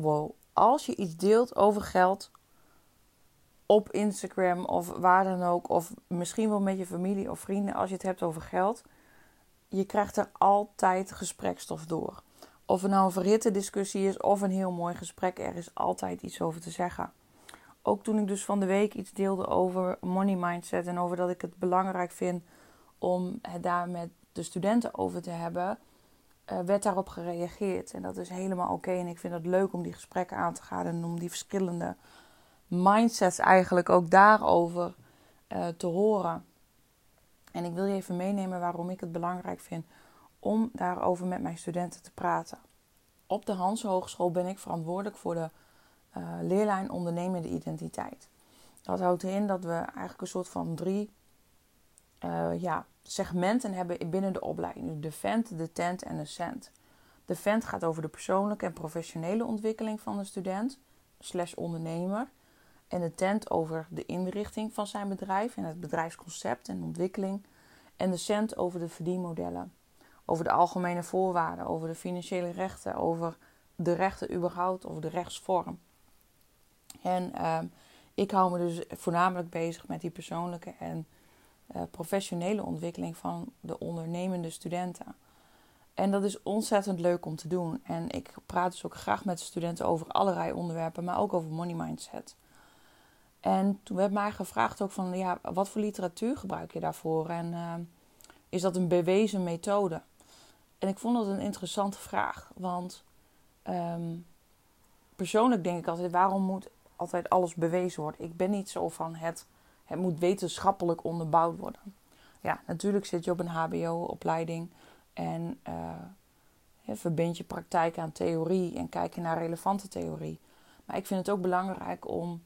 Wow, als je iets deelt over geld op Instagram of waar dan ook, of misschien wel met je familie of vrienden, als je het hebt over geld, je krijgt er altijd gesprekstof door. Of het nou een verhitte discussie is of een heel mooi gesprek, er is altijd iets over te zeggen. Ook toen ik dus van de week iets deelde over money mindset en over dat ik het belangrijk vind om het daar met de studenten over te hebben, werd daarop gereageerd. En dat is helemaal oké. En ik vind het leuk om die gesprekken aan te gaan en om die verschillende mindsets eigenlijk ook daarover uh, te horen. En ik wil je even meenemen waarom ik het belangrijk vind om daarover met mijn studenten te praten. Op de Hans Hogeschool ben ik verantwoordelijk voor de uh, leerlijn ondernemende identiteit. Dat houdt in dat we eigenlijk een soort van drie ja, segmenten hebben binnen de opleiding. De vent, de tent en de cent. De vent gaat over de persoonlijke en professionele ontwikkeling van de student slash ondernemer. En de tent over de inrichting van zijn bedrijf en het bedrijfsconcept en ontwikkeling. En de cent over de verdienmodellen. Over de algemene voorwaarden, over de financiële rechten, over de rechten überhaupt, over de rechtsvorm. En uh, ik hou me dus voornamelijk bezig met die persoonlijke en uh, professionele ontwikkeling van de ondernemende studenten. En dat is ontzettend leuk om te doen. En ik praat dus ook graag met de studenten over allerlei onderwerpen, maar ook over money mindset. En toen werd mij gevraagd ook van, ja, wat voor literatuur gebruik je daarvoor? En uh, is dat een bewezen methode? En ik vond dat een interessante vraag, want um, persoonlijk denk ik altijd, waarom moet altijd alles bewezen worden? Ik ben niet zo van het het moet wetenschappelijk onderbouwd worden. Ja, natuurlijk zit je op een HBO-opleiding en uh, verbind je praktijk aan theorie en kijk je naar relevante theorie. Maar ik vind het ook belangrijk om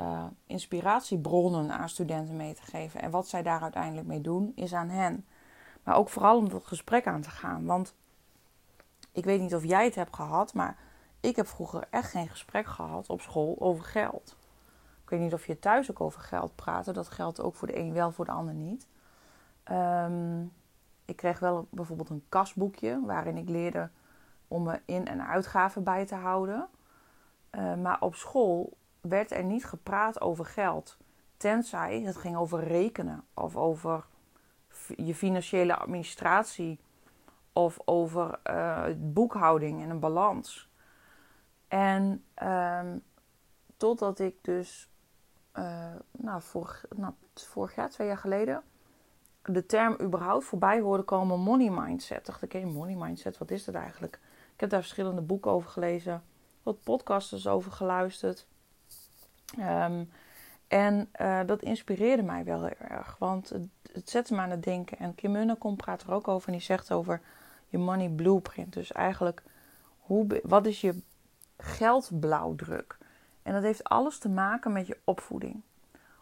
uh, inspiratiebronnen aan studenten mee te geven. En wat zij daar uiteindelijk mee doen, is aan hen. Maar ook vooral om dat gesprek aan te gaan. Want ik weet niet of jij het hebt gehad, maar ik heb vroeger echt geen gesprek gehad op school over geld weet niet of je thuis ook over geld praat. Dat geldt ook voor de een wel, voor de ander niet. Um, ik kreeg wel bijvoorbeeld een kasboekje waarin ik leerde om me in- en uitgaven bij te houden. Uh, maar op school werd er niet gepraat over geld. Tenzij het ging over rekenen of over je financiële administratie of over uh, boekhouding en een balans. En um, totdat ik dus uh, nou, vorig, nou, vorig jaar, twee jaar geleden, de term überhaupt voorbij hoorde komen money mindset. Dacht ik, hé, money mindset, wat is dat eigenlijk? Ik heb daar verschillende boeken over gelezen, wat podcasts over geluisterd. Um, en uh, dat inspireerde mij wel heel erg, want het, het zette me aan het denken. En Kim Munnekom praat er ook over en die zegt over je money blueprint. Dus eigenlijk, hoe, wat is je geldblauwdruk? En dat heeft alles te maken met je opvoeding.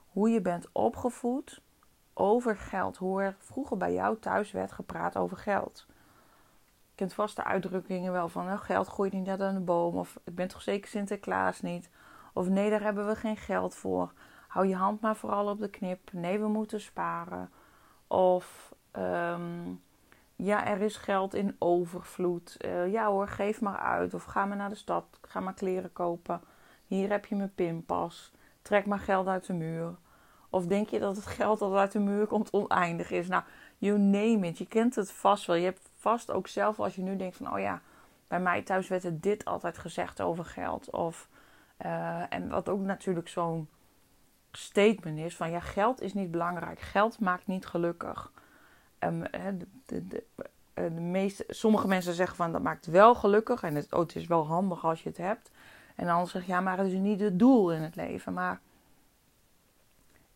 Hoe je bent opgevoed over geld. Hoe er vroeger bij jou thuis werd gepraat over geld. Je kent vast de uitdrukkingen wel van... Oh, geld groeit niet net aan de boom. Of ik ben toch zeker Sinterklaas niet. Of nee, daar hebben we geen geld voor. Hou je hand maar vooral op de knip. Nee, we moeten sparen. Of... Um, ja, er is geld in overvloed. Uh, ja hoor, geef maar uit. Of ga maar naar de stad. Ga maar kleren kopen. Hier heb je mijn pinpas. Trek maar geld uit de muur. Of denk je dat het geld dat uit de muur komt oneindig is? Nou, you name it. Je kent het vast wel. Je hebt vast ook zelf als je nu denkt van... Oh ja, bij mij thuis werd er dit altijd gezegd over geld. Of, uh, en wat ook natuurlijk zo'n statement is van... Ja, geld is niet belangrijk. Geld maakt niet gelukkig. De, de, de, eh, de meeste, sommige mensen zeggen van dat maakt wel gelukkig. En het, oh, het is wel handig als je het hebt. En dan zeg je, ja, maar het is niet het doel in het leven. Maar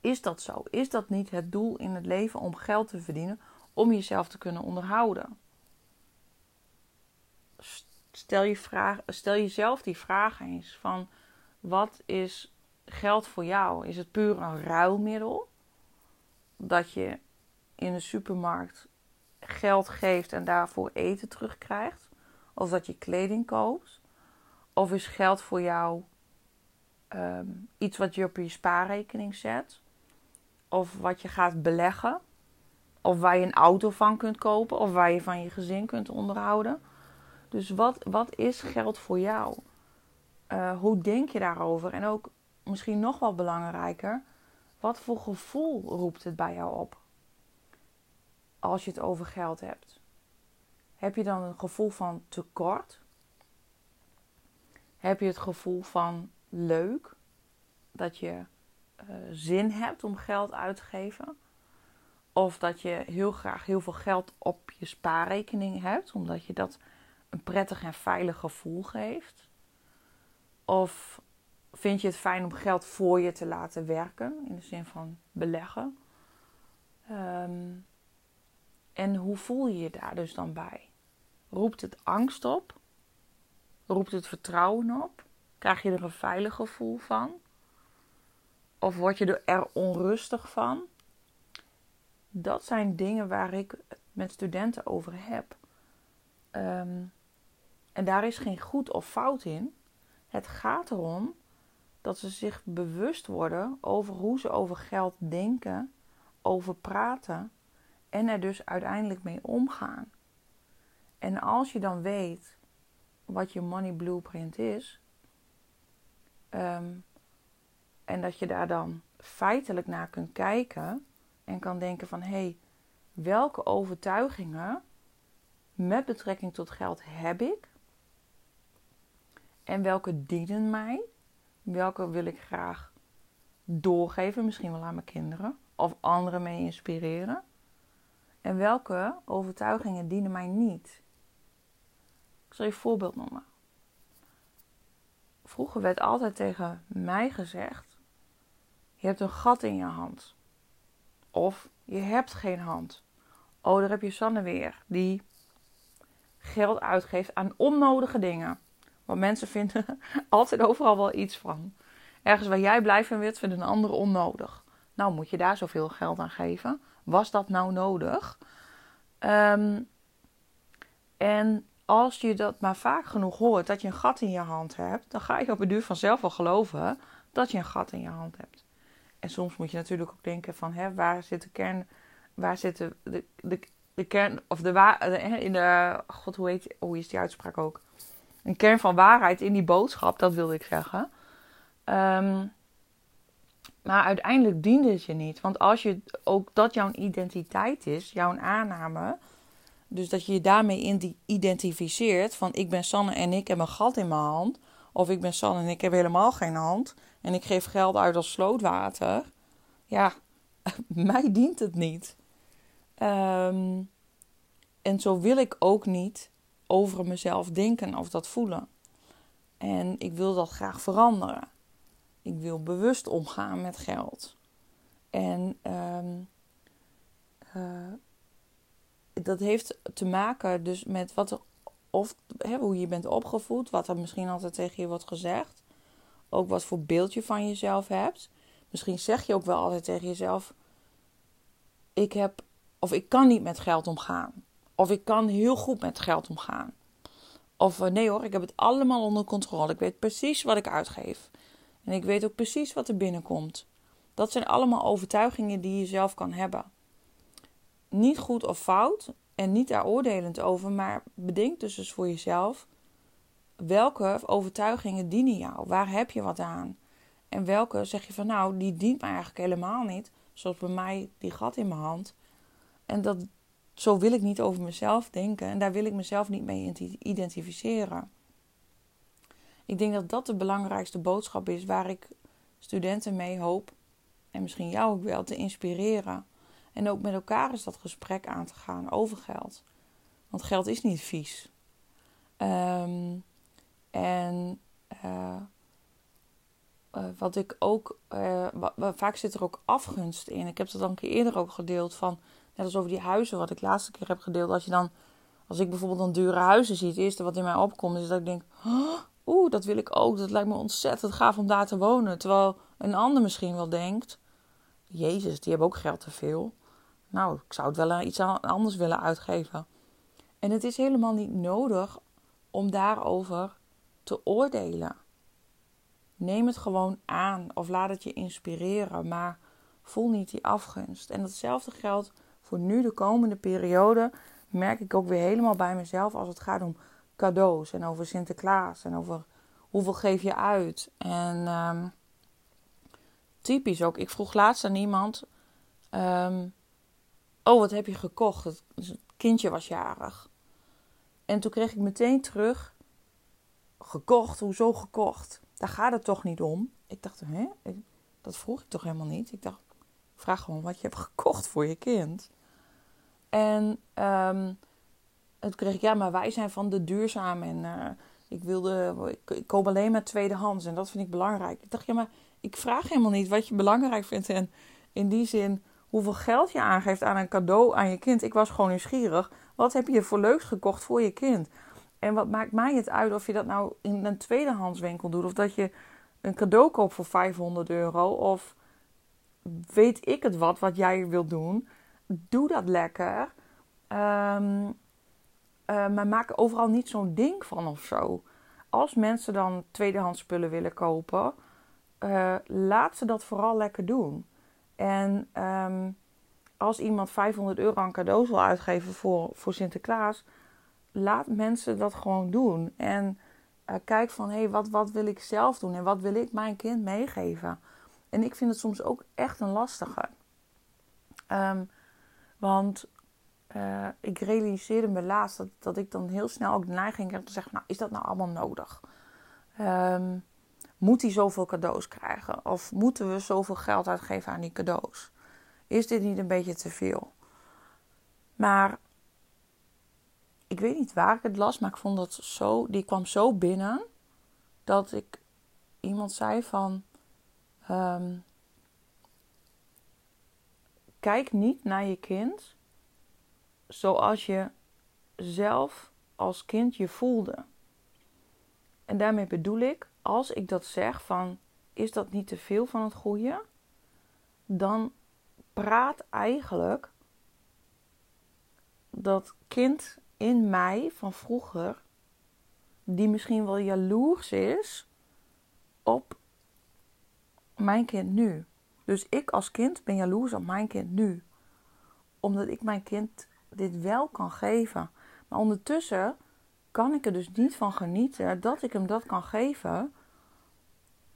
is dat zo? Is dat niet het doel in het leven om geld te verdienen, om jezelf te kunnen onderhouden? stel, je vraag, stel jezelf die vraag eens van wat is geld voor jou? Is het puur een ruilmiddel? Dat je in de supermarkt geld geeft en daarvoor eten terugkrijgt? Of dat je kleding koopt? Of is geld voor jou ehm, iets wat je op je spaarrekening zet? Of wat je gaat beleggen? Of waar je een auto van kunt kopen? Of waar je van je gezin kunt onderhouden? Dus wat, wat is geld voor jou? Uh, hoe denk je daarover? En ook misschien nog wel belangrijker, wat voor gevoel roept het bij jou op? Als je het over geld hebt. Heb je dan een gevoel van tekort? Heb je het gevoel van leuk? Dat je uh, zin hebt om geld uit te geven? Of dat je heel graag heel veel geld op je spaarrekening hebt, omdat je dat een prettig en veilig gevoel geeft? Of vind je het fijn om geld voor je te laten werken, in de zin van beleggen? Um, en hoe voel je je daar dus dan bij? Roept het angst op? Roept het vertrouwen op? Krijg je er een veilig gevoel van? Of word je er onrustig van? Dat zijn dingen waar ik met studenten over heb. Ehm, en daar is geen goed of fout in. Het gaat erom dat ze zich bewust worden over hoe ze over geld denken, over praten en er dus uiteindelijk mee omgaan. En als je dan weet wat je money blueprint is, ehm, en dat je daar dan feitelijk naar kunt kijken en kan denken van hé, hey, welke overtuigingen met betrekking tot geld heb ik? En welke dienen mij? Welke wil ik graag doorgeven, misschien wel aan mijn kinderen of anderen mee inspireren? En welke overtuigingen dienen mij niet? Ik zal je een voorbeeld noemen. Vroeger werd altijd tegen mij gezegd: Je hebt een gat in je hand. Of je hebt geen hand. Oh, daar heb je Sanne weer, die geld uitgeeft aan onnodige dingen. Want mensen vinden altijd overal wel iets van. Ergens waar jij blij van vindt een ander onnodig. Nou, moet je daar zoveel geld aan geven? Was dat nou nodig? Ehm, en als je dat maar vaak genoeg hoort, dat je een gat in je hand hebt, dan ga je op het duur vanzelf wel geloven dat je een gat in je hand hebt. En soms moet je natuurlijk ook denken van, hè, waar zit de kern, waar zit de, de, de, kern, of de waar, in de, god, hoe heet, hoe is die uitspraak ook? Een kern van waarheid in die boodschap, dat wilde ik zeggen. Um, maar uiteindelijk diende het je niet. Want als je ook dat jouw identiteit is, jouw aanname. Dus dat je je daarmee identificeert van ik ben Sanne en ik heb een gat in mijn hand. Of ik ben Sanne en ik heb helemaal geen hand. En ik geef geld uit als slootwater. Ja, mij dient het niet. Ehm, en zo wil ik ook niet over mezelf denken of dat voelen. En ik wil dat graag veranderen. Ik wil bewust omgaan met geld. En eh, dat heeft te maken dus met wat er, of hè, hoe je bent opgevoed, wat er misschien altijd tegen je wordt gezegd. Ook wat voor beeld je van jezelf hebt. Misschien zeg je ook wel altijd tegen jezelf: Ik heb of ik kan niet met geld omgaan. Of ik kan heel goed met geld omgaan. Of eh, nee hoor, ik heb het allemaal onder controle. Ik weet precies wat ik uitgeef. En ik weet ook precies wat er binnenkomt. Dat zijn allemaal overtuigingen die je zelf kan hebben. Niet goed of fout en niet daar oordelend over, maar bedenk dus eens voor jezelf welke overtuigingen dienen jou? Waar heb je wat aan? En welke zeg je van nou, die dient me eigenlijk helemaal niet. Zoals bij mij die gat in mijn hand. En dat, zo wil ik niet over mezelf denken en daar wil ik mezelf niet mee identificeren. Ik denk dat dat de belangrijkste boodschap is waar ik studenten mee hoop, en misschien jou ook wel, te inspireren. En ook met elkaar is dat gesprek aan te gaan over geld. Want geld is niet vies. Um, en uh, uh, wat ik ook, uh, vaak zit er ook afgunst in. Ik heb dat al een keer eerder ook gedeeld van, net als over die huizen, wat ik laatste keer heb gedeeld. Als je dan Als ik bijvoorbeeld dan dure huizen zie, het eerste wat in mij opkomt is dat ik denk: oeh, dat wil ik ook. Dat lijkt me ontzettend gaaf om daar te wonen. Terwijl een ander misschien wel denkt: Jezus, die hebben ook geld te veel. Nou, ik zou het wel iets anders willen uitgeven. En het is helemaal niet nodig om daarover te oordelen. Neem het gewoon aan of laat het je inspireren, maar voel niet die afgunst. En datzelfde geldt voor nu, de komende periode, merk ik ook weer helemaal bij mezelf als het gaat om cadeaus en over Sinterklaas en over hoeveel geef je uit. En um, typisch ook, ik vroeg laatst aan iemand: um, Oh, wat heb je gekocht? Het, kindje was jarig. En toen kreeg ik meteen terug: Gekocht? Hoezo gekocht? Daar gaat het toch niet om? Ik dacht: Hè? Dat vroeg ik toch helemaal niet? Ik dacht: Vraag gewoon wat je hebt gekocht voor je kind. En um, toen kreeg ik: Ja, maar wij zijn van de duurzaam en. Uh, ik wilde, ik, koop alleen maar tweedehands en dat vind ik belangrijk. Ik dacht, ja, maar ik vraag helemaal niet wat je belangrijk vindt. En in die zin, hoeveel geld je aangeeft aan een cadeau aan je kind. Ik was gewoon nieuwsgierig. Wat heb je voor leuks gekocht voor je kind? En wat maakt mij het uit of je dat nou in een tweedehandswinkel doet, of dat je een cadeau koopt voor 500 euro, of weet ik het wat, wat jij wilt doen. Doe dat lekker. Um, maar maak overal niet zo'n ding van of zo. Als mensen dan tweedehands spullen willen kopen, uh, laat ze dat vooral lekker doen. En um, als iemand 500 euro aan cadeaus wil uitgeven voor, voor Sinterklaas, laat mensen dat gewoon doen. En uh, kijk van hé, hey, wat, wat wil ik zelf doen en wat wil ik mijn kind meegeven? En ik vind het soms ook echt een lastige. Um, want uh, ik realiseerde me laatst dat, dat ik dan heel snel ook de neiging heb te zeggen: Nou, is dat nou allemaal nodig? Um, moet hij zoveel cadeaus krijgen? Of moeten we zoveel geld uitgeven aan die cadeaus? Is dit niet een beetje te veel? Maar ik weet niet waar ik het las, maar ik vond dat zo, die kwam zo binnen dat ik iemand zei van. Um, kijk niet naar je kind zoals je zelf als kind je voelde. En daarmee bedoel ik, als ik dat zeg van is dat niet te veel van het goede, dan praat eigenlijk dat kind in mij van vroeger, die misschien wel jaloers is op mijn kind nu. Dus ik als kind ben jaloers op mijn kind nu. Omdat ik mijn kind dit wel kan geven. Maar ondertussen kan ik er dus niet van genieten dat ik hem dat kan geven,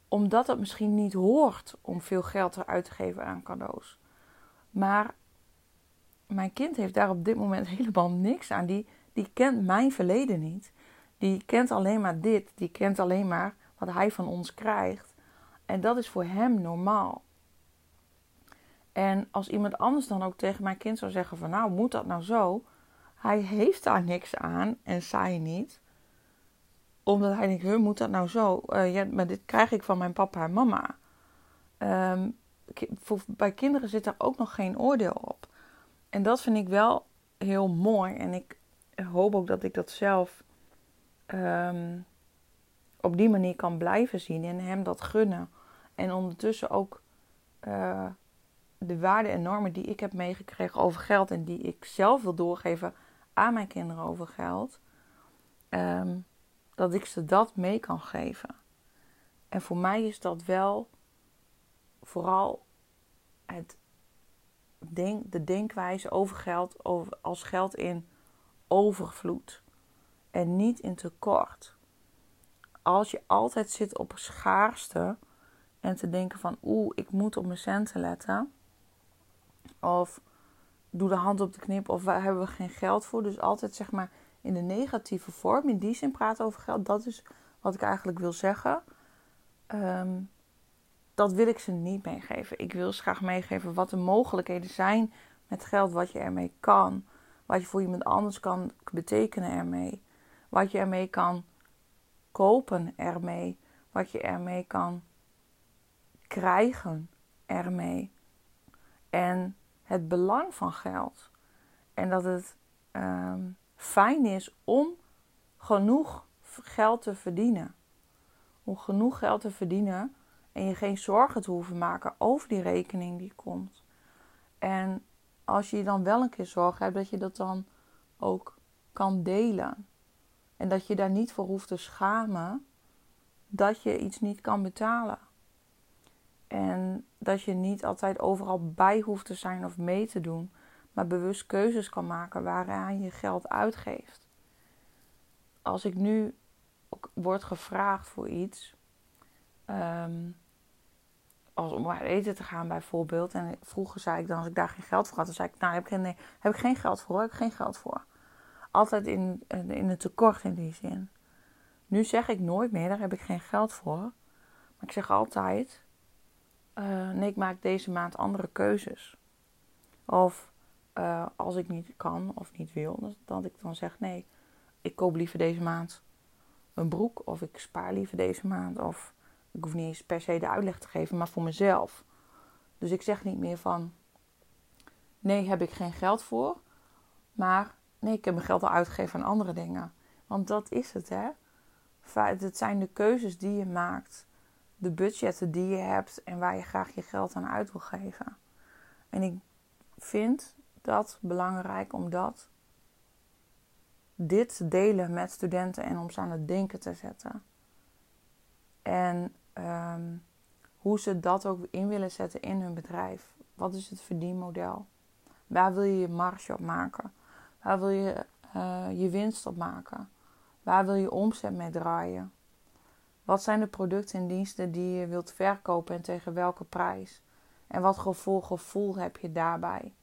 omdat het misschien niet hoort om veel geld eruit te geven aan cadeaus. Maar mijn kind heeft daar op dit moment helemaal niks aan. Die, die kent mijn verleden niet. Die kent alleen maar dit. Die kent alleen maar wat hij van ons krijgt. En dat is voor hem normaal. En als iemand anders dan ook tegen mijn kind zou zeggen van nou moet dat nou zo, hij heeft daar niks aan en zij niet. Omdat hij denkt, huh, moet dat nou zo? Uh, ja, maar dit krijg ik van mijn papa en mama. Um, voor, bij kinderen zit daar ook nog geen oordeel op. En dat vind ik wel heel mooi. En ik hoop ook dat ik dat zelf um, op die manier kan blijven zien en hem dat gunnen. En ondertussen ook uh, de waarden en normen die ik heb meegekregen over geld en die ik zelf wil doorgeven aan mijn kinderen over geld, um, dat ik ze dat mee kan geven. En voor mij is dat wel vooral het denk, de denkwijze over geld over, als geld in overvloed en niet in tekort. Als je altijd zit op schaarste en te denken van oeh, ik moet op mijn centen letten, of doe de hand op de knip of waar hebben we geen geld voor. Dus altijd zeg maar in de negatieve vorm, in die zin praten over geld. Dat is wat ik eigenlijk wil zeggen. Ehm, dat wil ik ze niet meegeven. Ik wil ze graag meegeven wat de mogelijkheden zijn met geld, wat je ermee kan. Wat je voor iemand anders kan betekenen ermee. Wat je ermee kan kopen ermee. Wat je ermee kan krijgen ermee. En het belang van geld. En dat het um, fijn is om genoeg geld te verdienen. Om genoeg geld te verdienen en je geen zorgen te hoeven maken over die rekening die komt. En als je dan wel een keer zorgen hebt, dat je dat dan ook kan delen. En dat je daar niet voor hoeft te schamen dat je iets niet kan betalen. En dat je niet altijd overal bij hoeft te zijn of mee te doen, maar bewust keuzes kan maken waaraan je geld uitgeeft. Als ik nu word gevraagd voor iets, um, als om uit eten te gaan bijvoorbeeld, en vroeger zei ik dan als ik daar geen geld voor had, dan zei ik, nou heb ik geen, heb ik geen geld voor, heb ik geen geld voor. Altijd in, in het tekort in die zin. Nu zeg ik nooit meer, daar heb ik geen geld voor. Maar ik zeg altijd, uh, nee, ik maak deze maand andere keuzes. Of uh, als ik niet kan of niet wil, dat ik dan zeg, nee, ik koop liever deze maand een broek. Of ik spaar liever deze maand. Of ik hoef niet eens per se de uitleg te geven, maar voor mezelf. Dus ik zeg niet meer van, nee, heb ik geen geld voor. Maar nee, ik heb mijn geld al uitgegeven aan andere dingen. Want dat is het, hè. Het zijn de keuzes die je maakt, de budgetten die je hebt en waar je graag je geld aan uit wil geven. En ik vind dat belangrijk omdat dit delen met studenten en om ze aan het denken te zetten. En ehm, hoe ze dat ook in willen zetten in hun bedrijf. Wat is het verdienmodel? Waar wil je je marge op maken? Waar wil je uh, je winst op maken? Waar wil je omzet mee draaien? Wat zijn de producten en diensten die je wilt verkopen en tegen welke prijs? En wat voor gevoel heb je daarbij?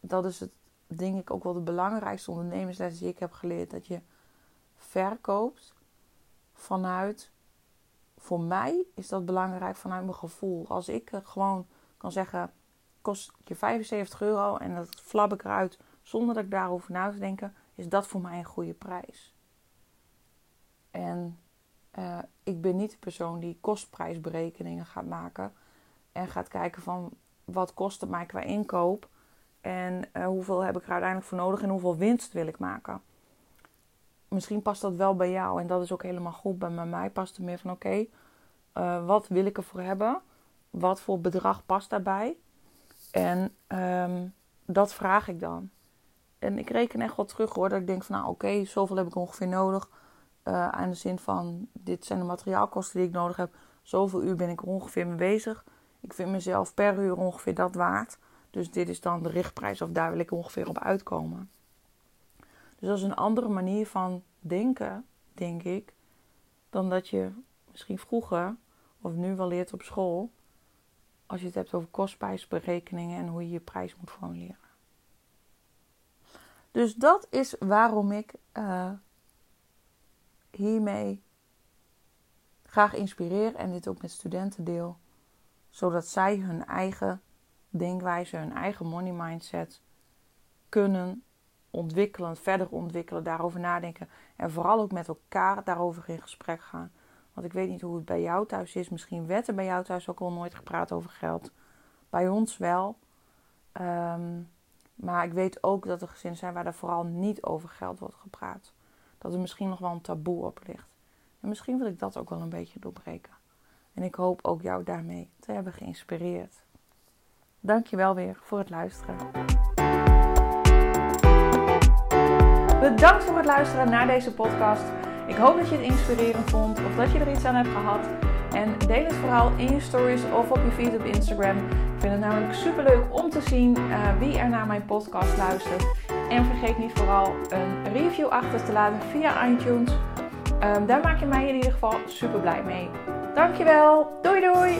Dat is het, denk ik, ook wel de belangrijkste ondernemersles die ik heb geleerd. Dat je verkoopt vanuit, voor mij is dat belangrijk vanuit mijn gevoel. Als ik gewoon kan zeggen, kost je 75 euro en dat flap ik eruit zonder dat ik daarover na te denken, is dat voor mij een goede prijs. En uh, ik ben niet de persoon die kostprijsberekeningen gaat maken en gaat kijken van wat kost het mij qua inkoop en uh, hoeveel heb ik er uiteindelijk voor nodig en hoeveel winst wil ik maken. Misschien past dat wel bij jou en dat is ook helemaal goed. Bij mij past het meer van oké, uh, wat wil ik ervoor hebben? Wat voor bedrag past daarbij? En um, dat vraag ik dan. En ik reken echt wel terug hoor. Dat ik denk van nou oké, zoveel heb ik ongeveer nodig. Uh, aan de zin van dit zijn de materiaalkosten die ik nodig heb. Zoveel uur ben ik er ongeveer mee bezig. Ik vind mezelf per uur ongeveer dat waard. Dus dit is dan de richtprijs of daar wil ik ongeveer op uitkomen. Dus dat is een andere manier van denken, denk ik, dan dat je misschien vroeger of nu wel leert op school. Als je het hebt over kostprijsberekeningen en hoe je je prijs moet formuleren. Dus dat is waarom ik uh, hiermee graag inspireer en dit ook met studenten deel. Zodat zij hun eigen denkwijze, hun eigen money mindset kunnen ontwikkelen, verder ontwikkelen, daarover nadenken. En vooral ook met elkaar daarover in gesprek gaan. Want ik weet niet hoe het bij jou thuis is. Misschien werd er bij jou thuis ook al nooit gepraat over geld. Bij ons wel. Um, maar ik weet ook dat er gezinnen zijn waar er vooral niet over geld wordt gepraat. Dat er misschien nog wel een taboe op ligt. En misschien wil ik dat ook wel een beetje doorbreken. En ik hoop ook jou daarmee te hebben geïnspireerd. Dankjewel weer voor het luisteren. Bedankt voor het luisteren naar deze podcast. Ik hoop dat je het inspirerend vond of dat je er iets aan hebt gehad. En deel het vooral in je stories of op je feed op Instagram. Ik vind het namelijk super leuk om te zien uh, wie er naar mijn podcast luistert. En vergeet niet vooral een review achter te laten via iTunes. Um, daar maak je mij in ieder geval super blij mee. Dankjewel. Doei doei.